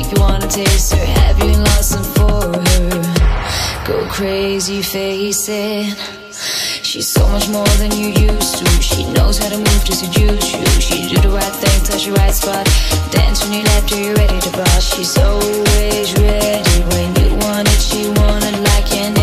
Make you wanna taste her. Have you lost and for her? Go crazy, face it She's so much more than you used to. She knows how to move to seduce you She do the right thing, touch the right spot. Dance when you left till you're ready to bust She's always ready. When you want it She want it like an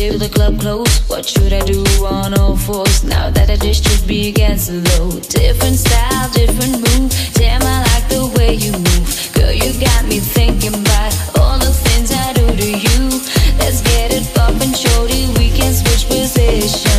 do? The club close. What should I do on all fours? Now that I just should be against the load. Different style, different move. Damn, I like the way you move. Girl, you got me thinking about all the things I do to you. Let's get it poppin', shorty. We can switch positions.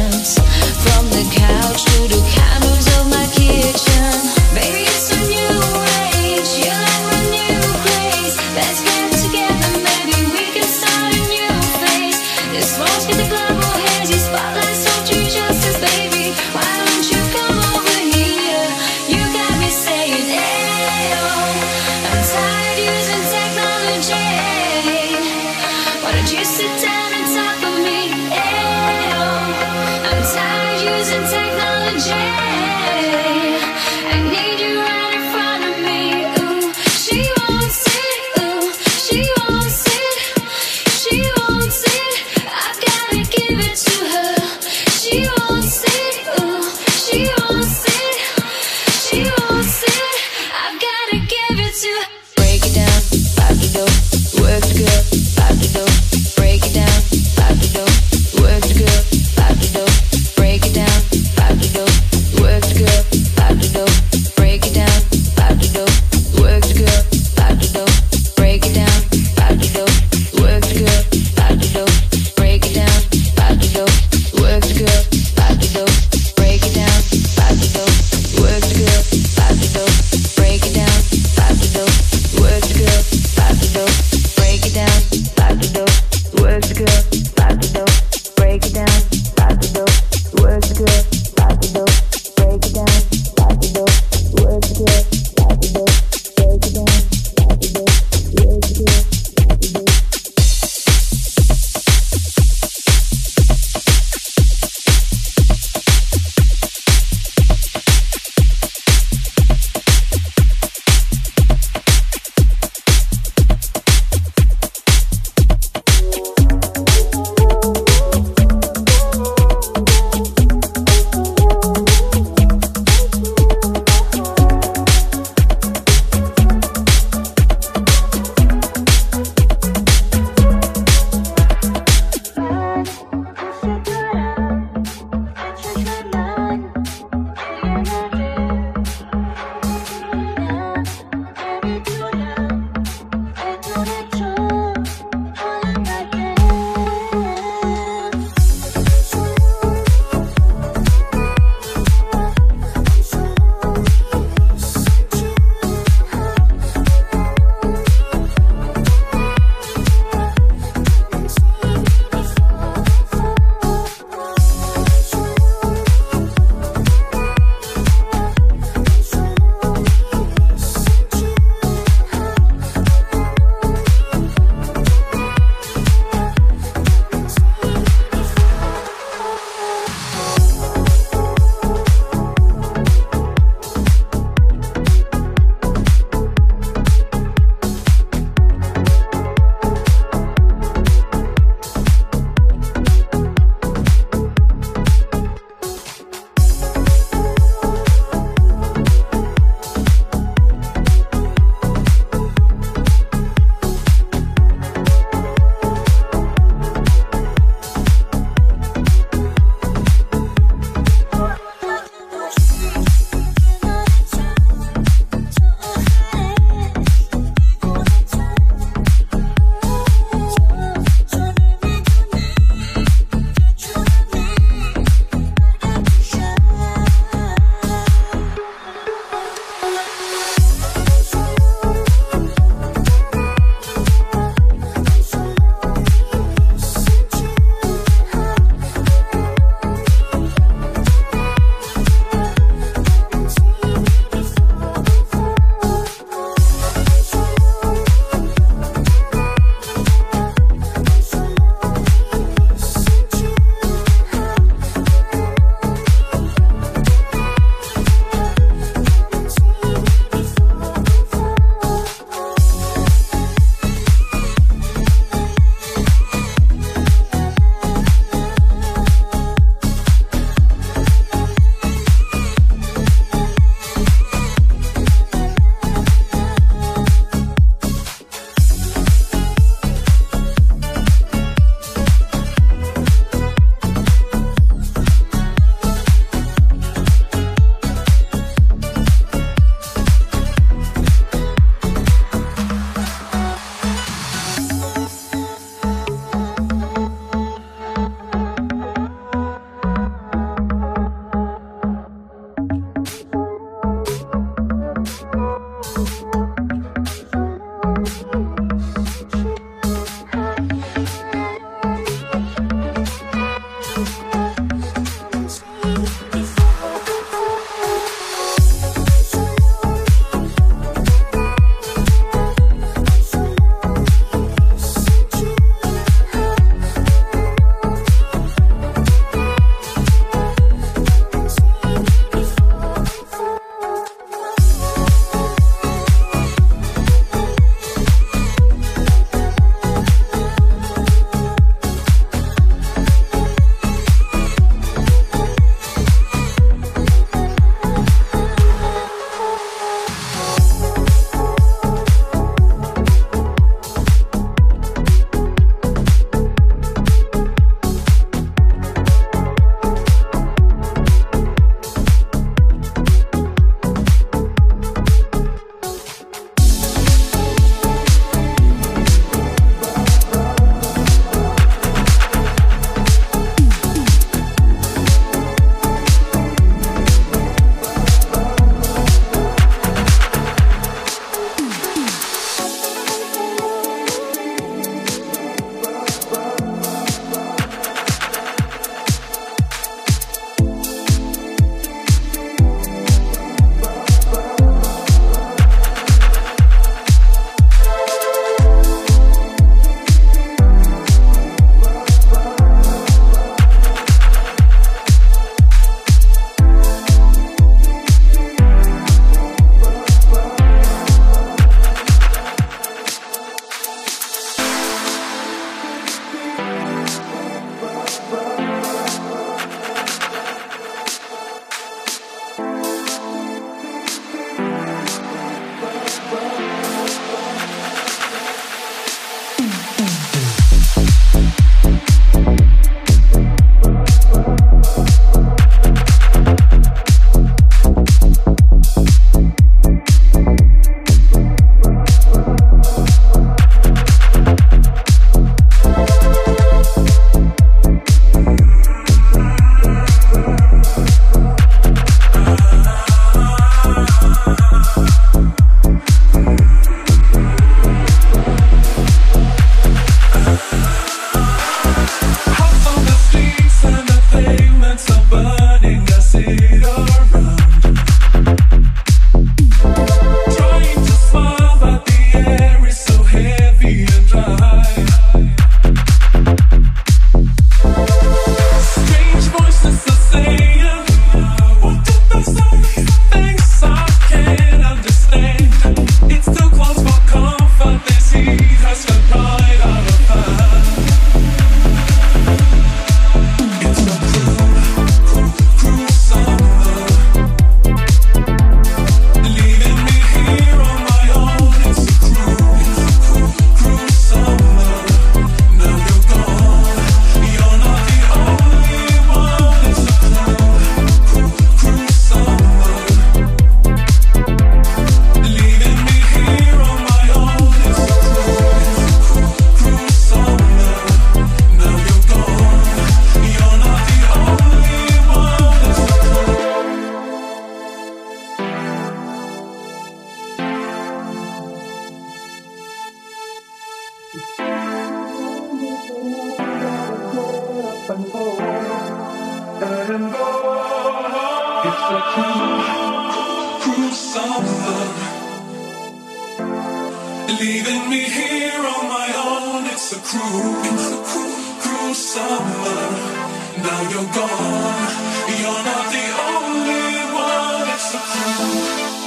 Leaving me here on my own, it's a cruel, cruel, cruel summer. Now you're gone, you're not the only one, it's a cruel.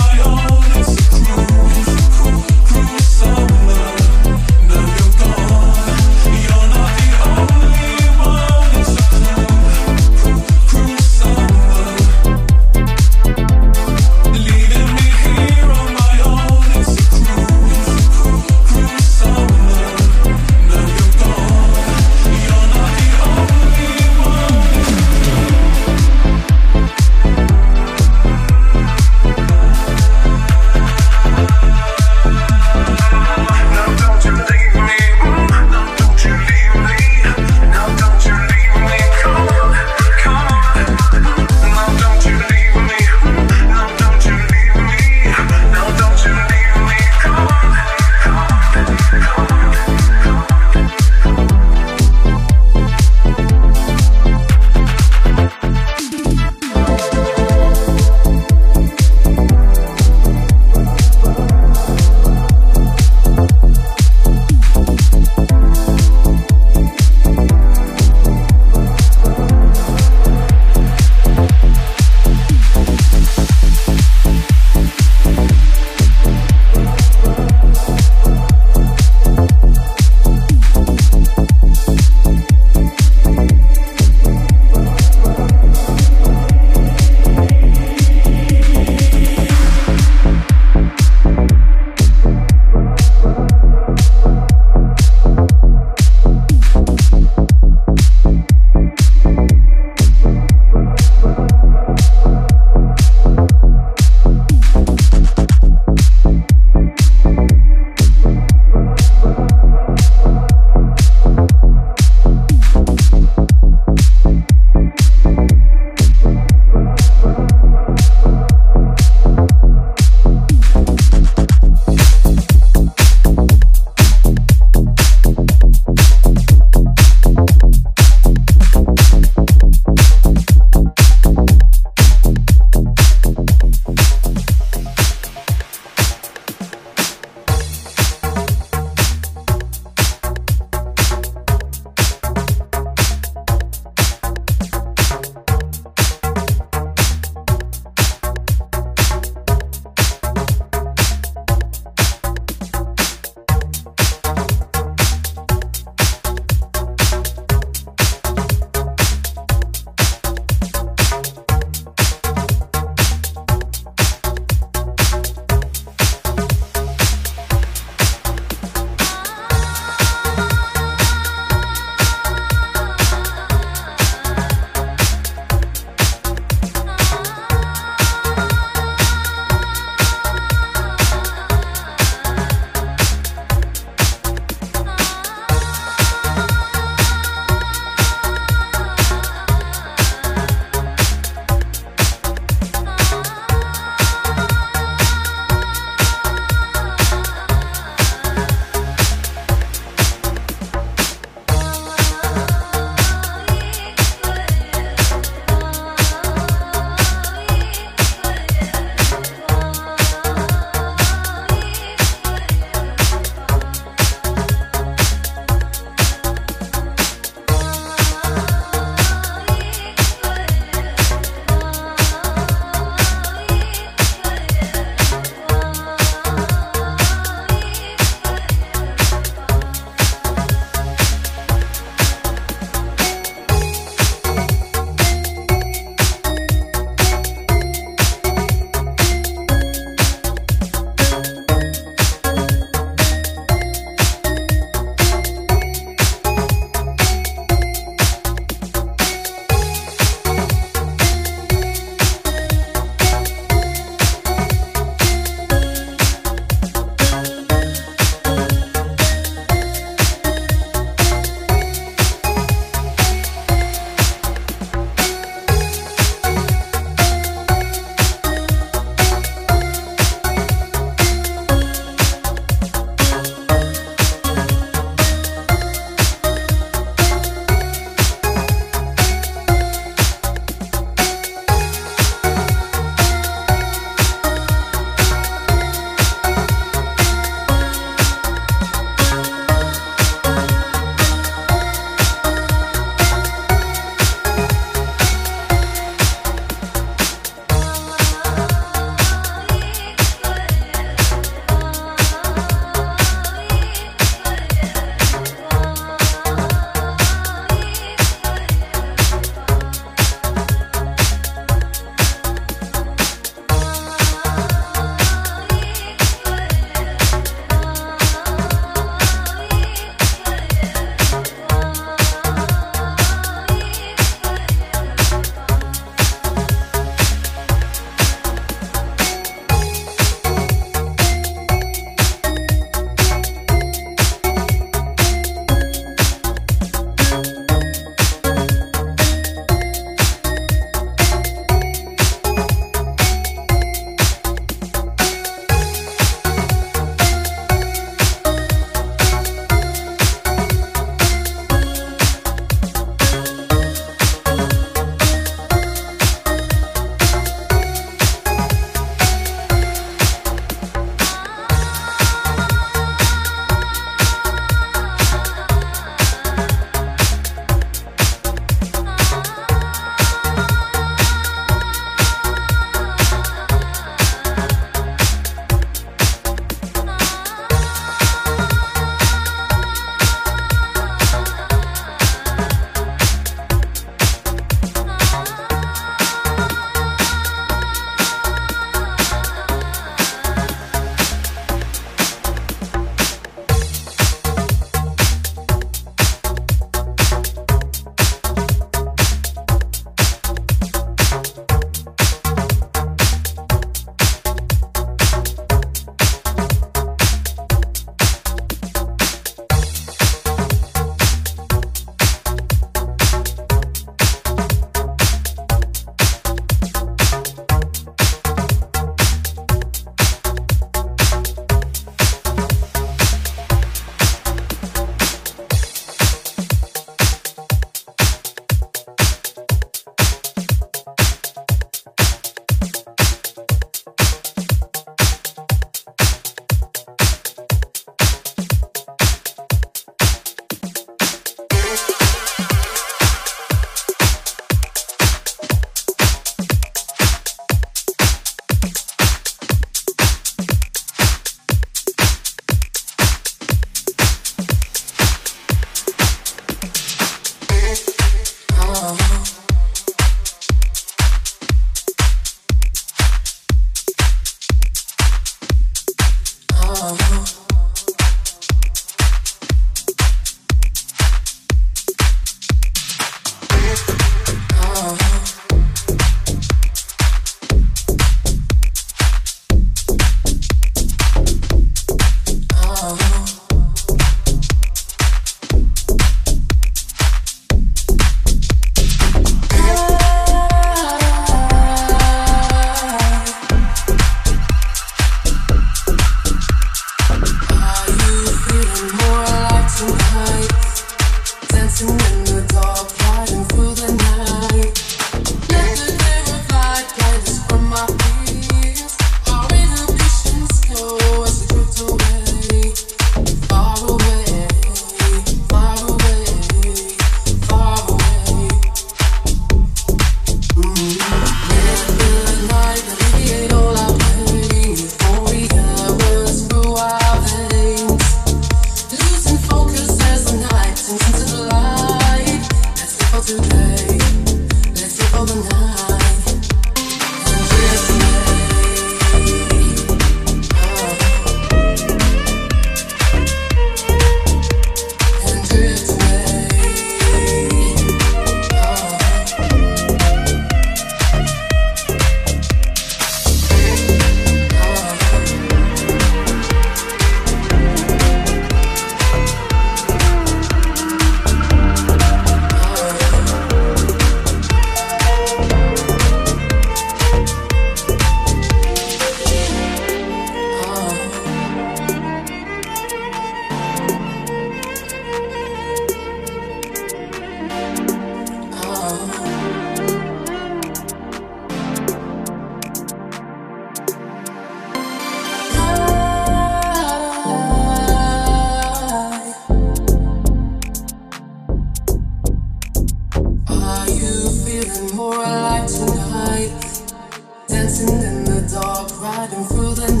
the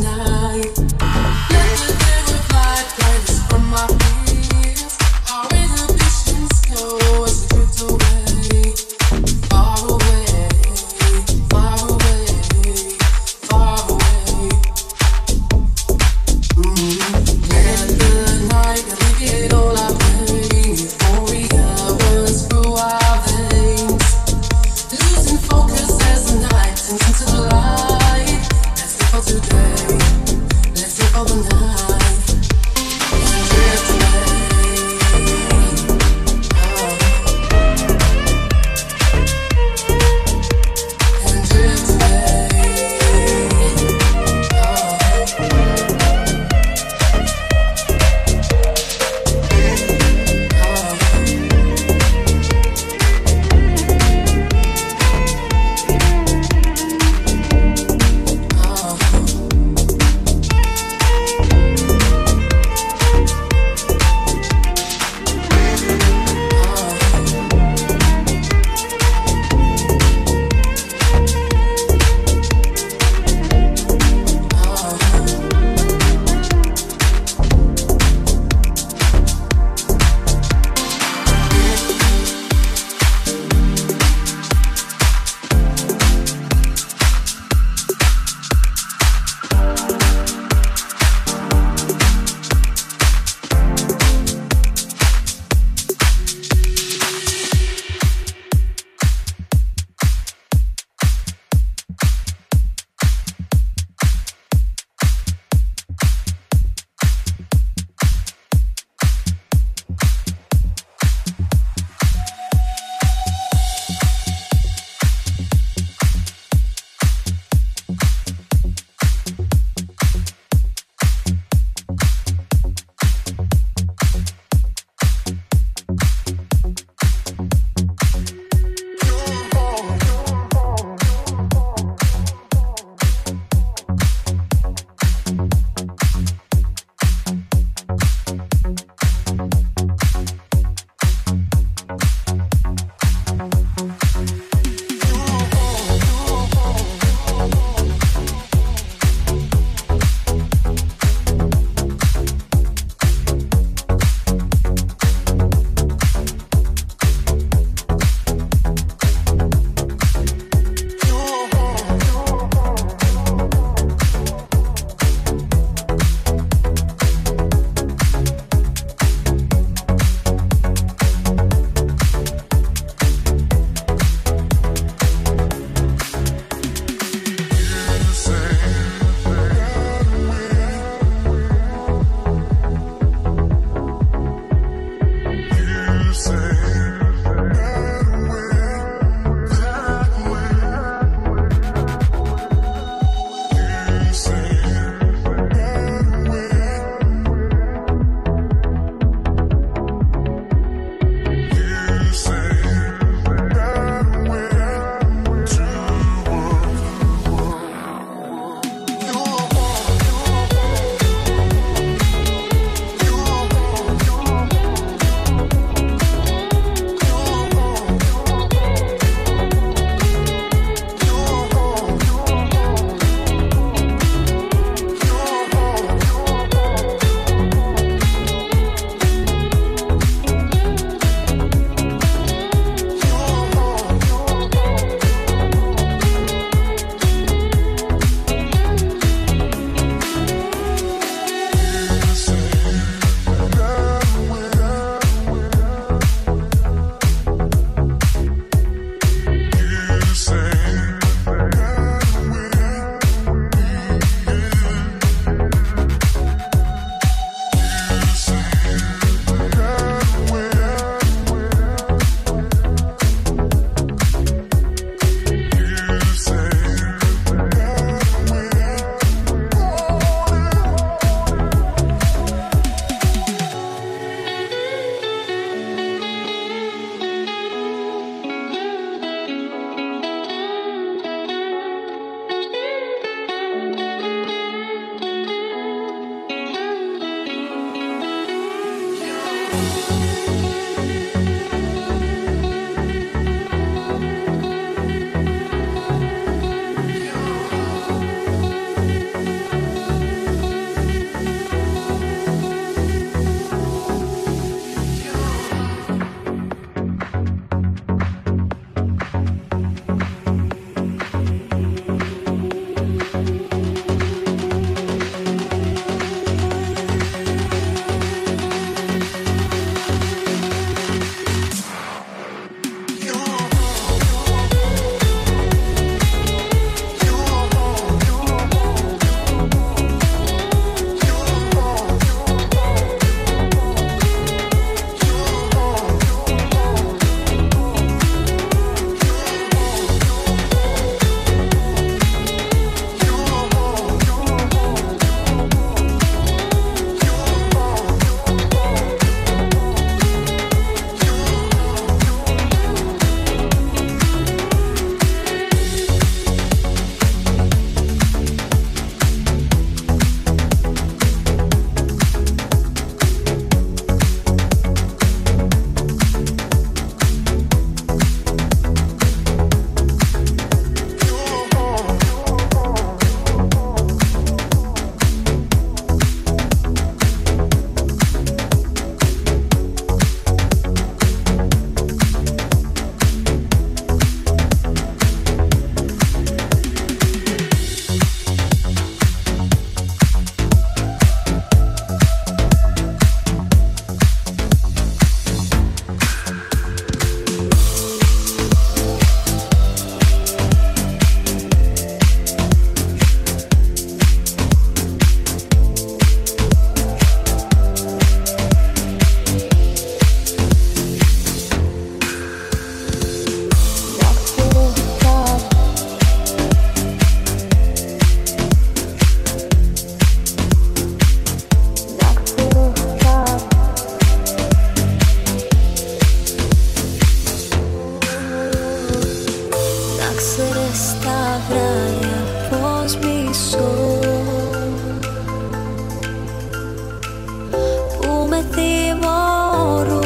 devoro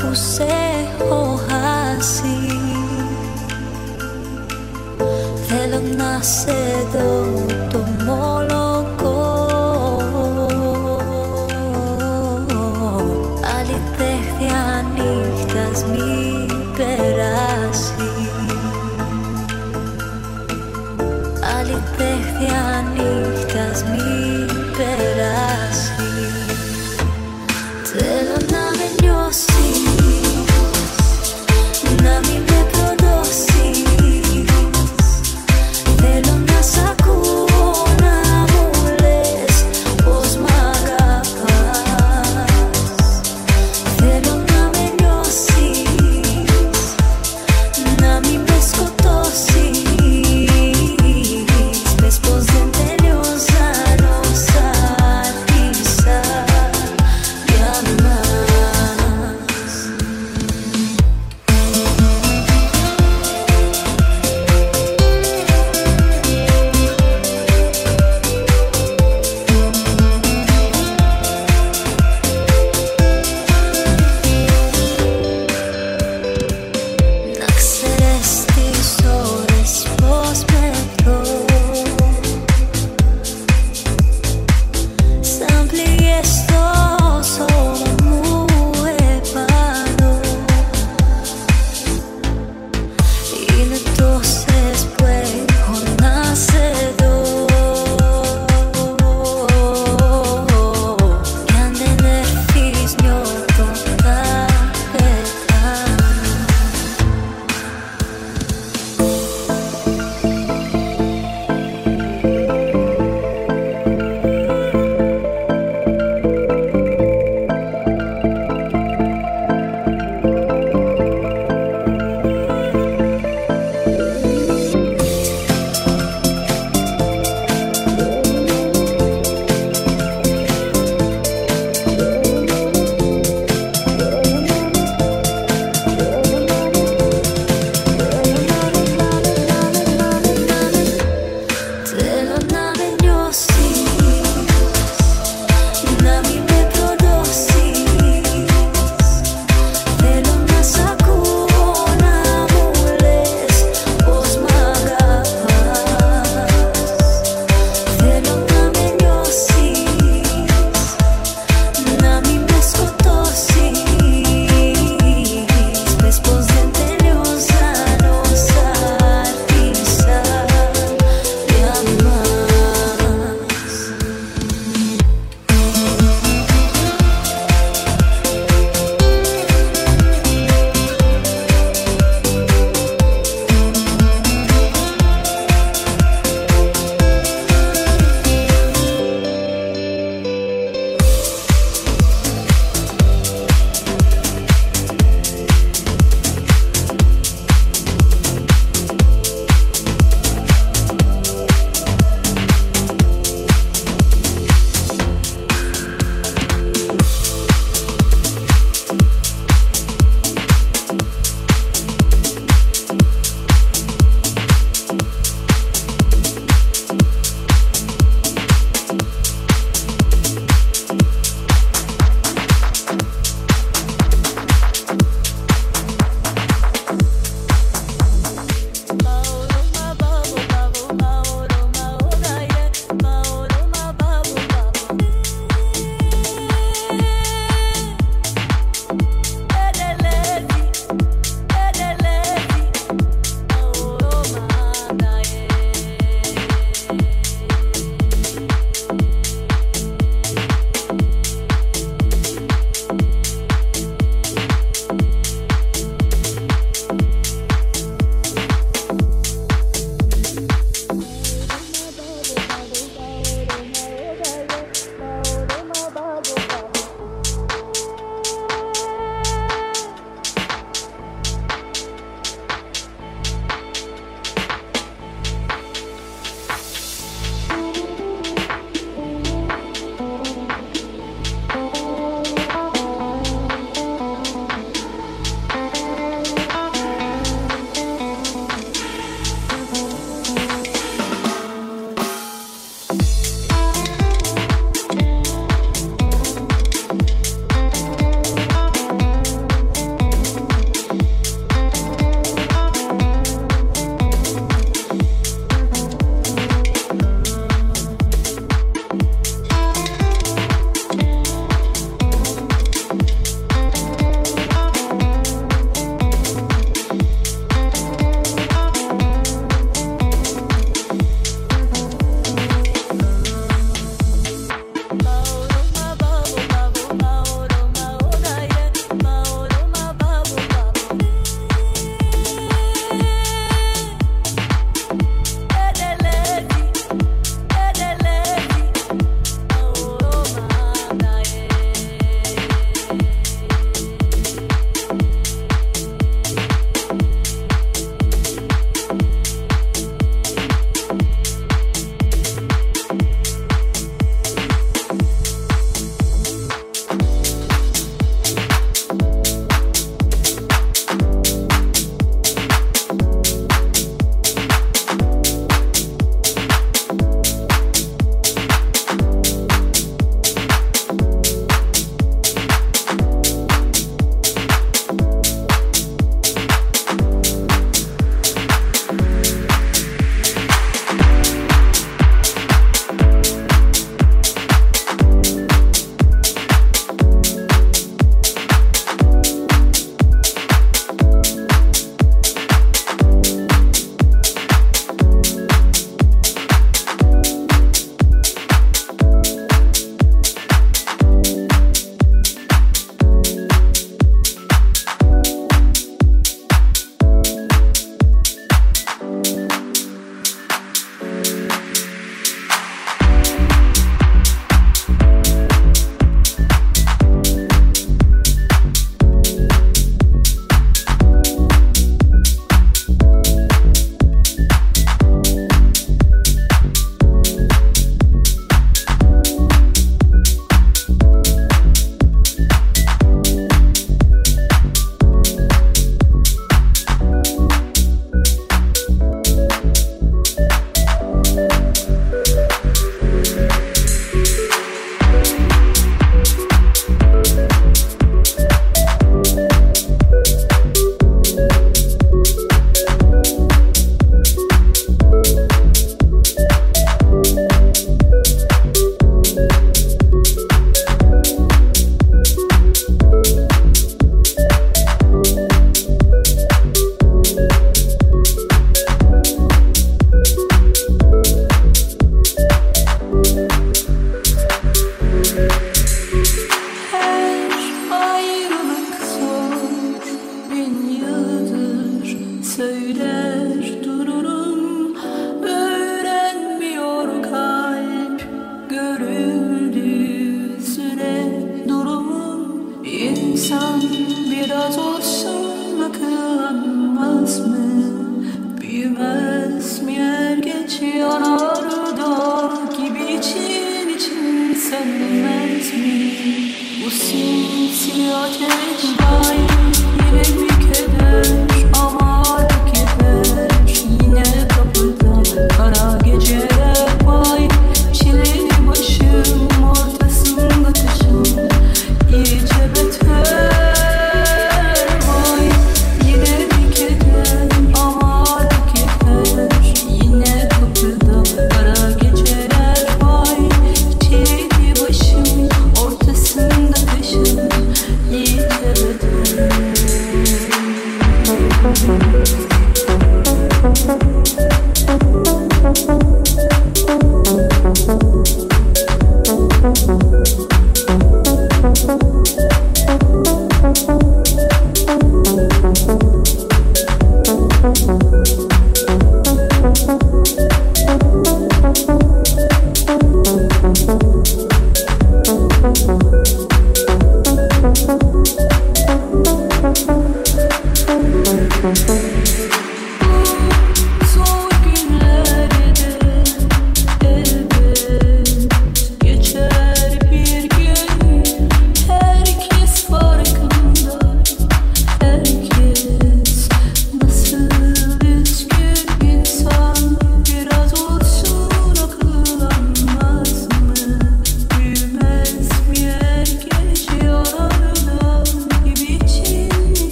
tus hojas así.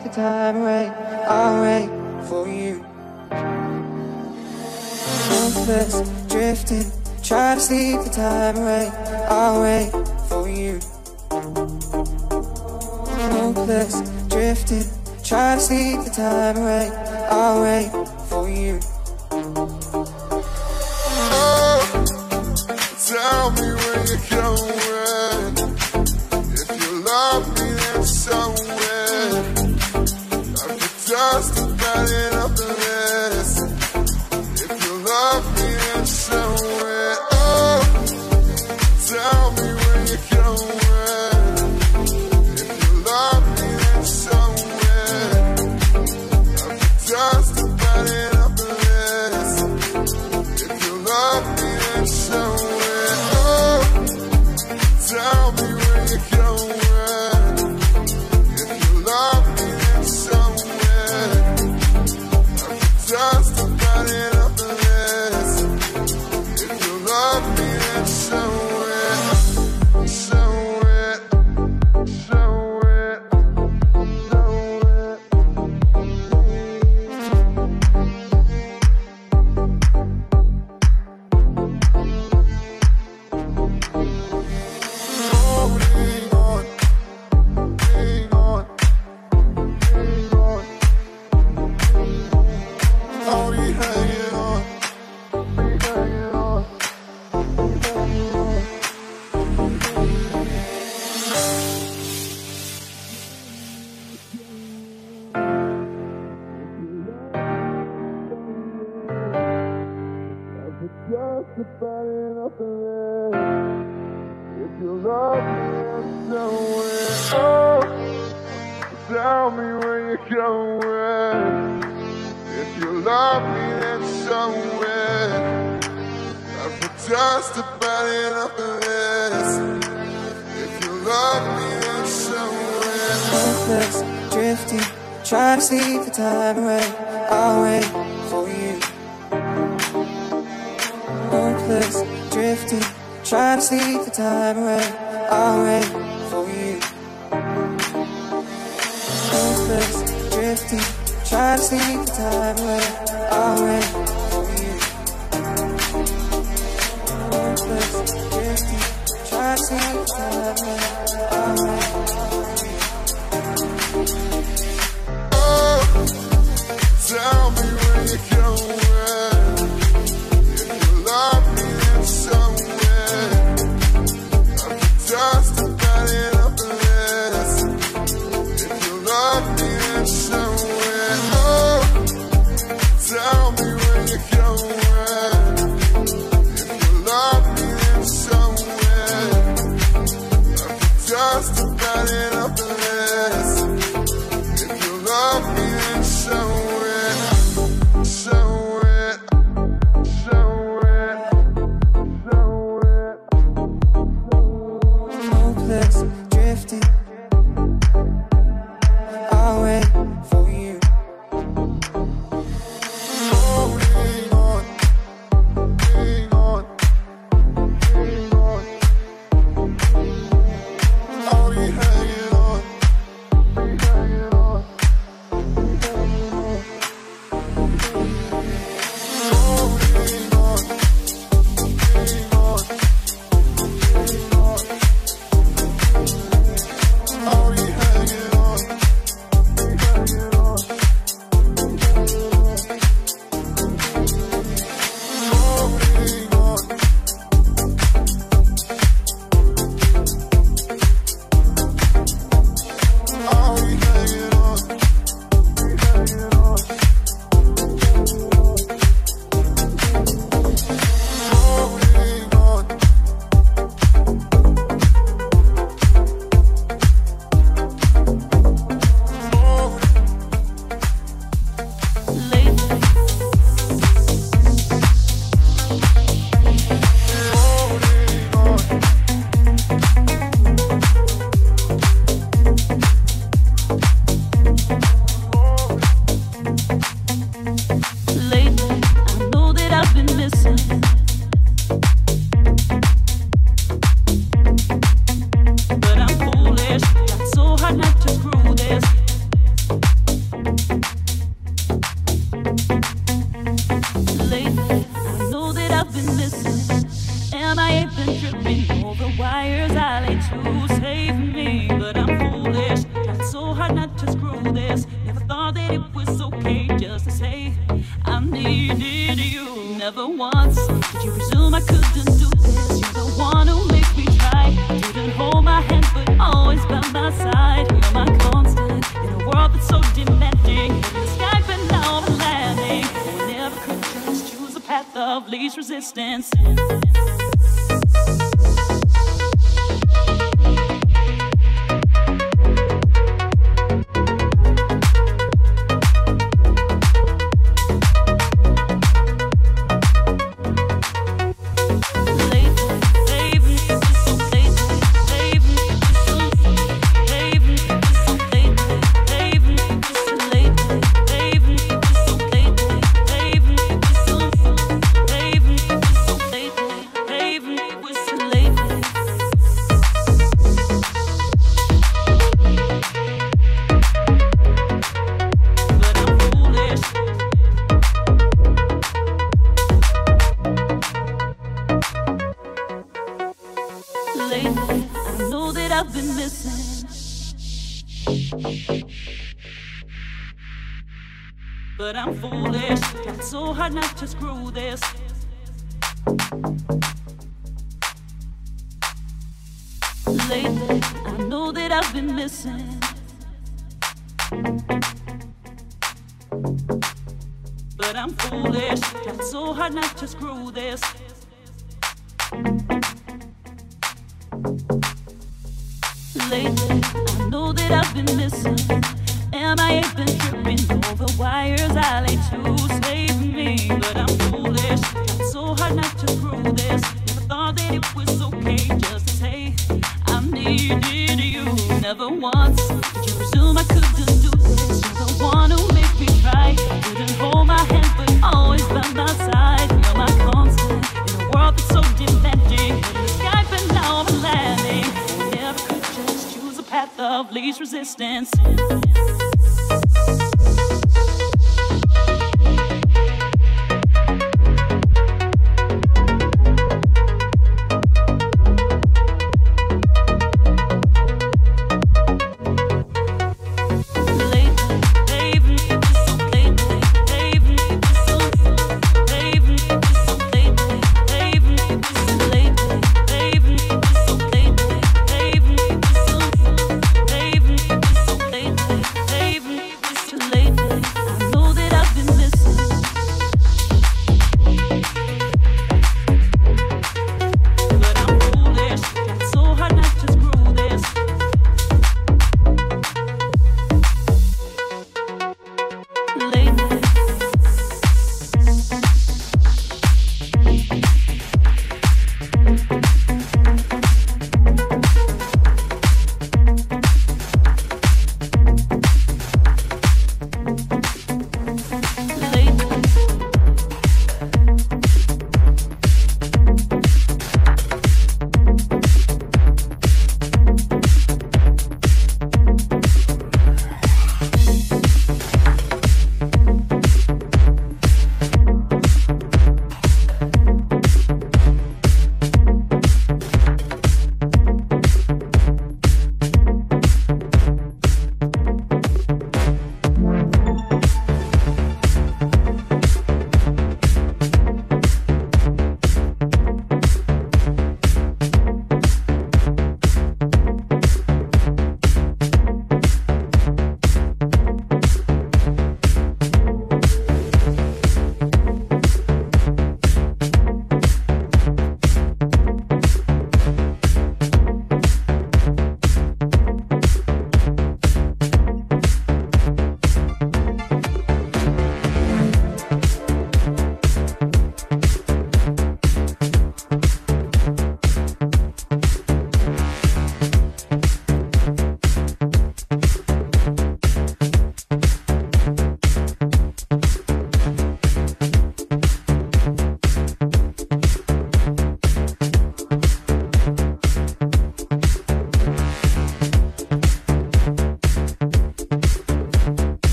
Sleep the time drifting. Try but I'm foolish. It's so hard not to screw this. Lately, I know that I've been missing. But I'm foolish. It's so hard not to screw this.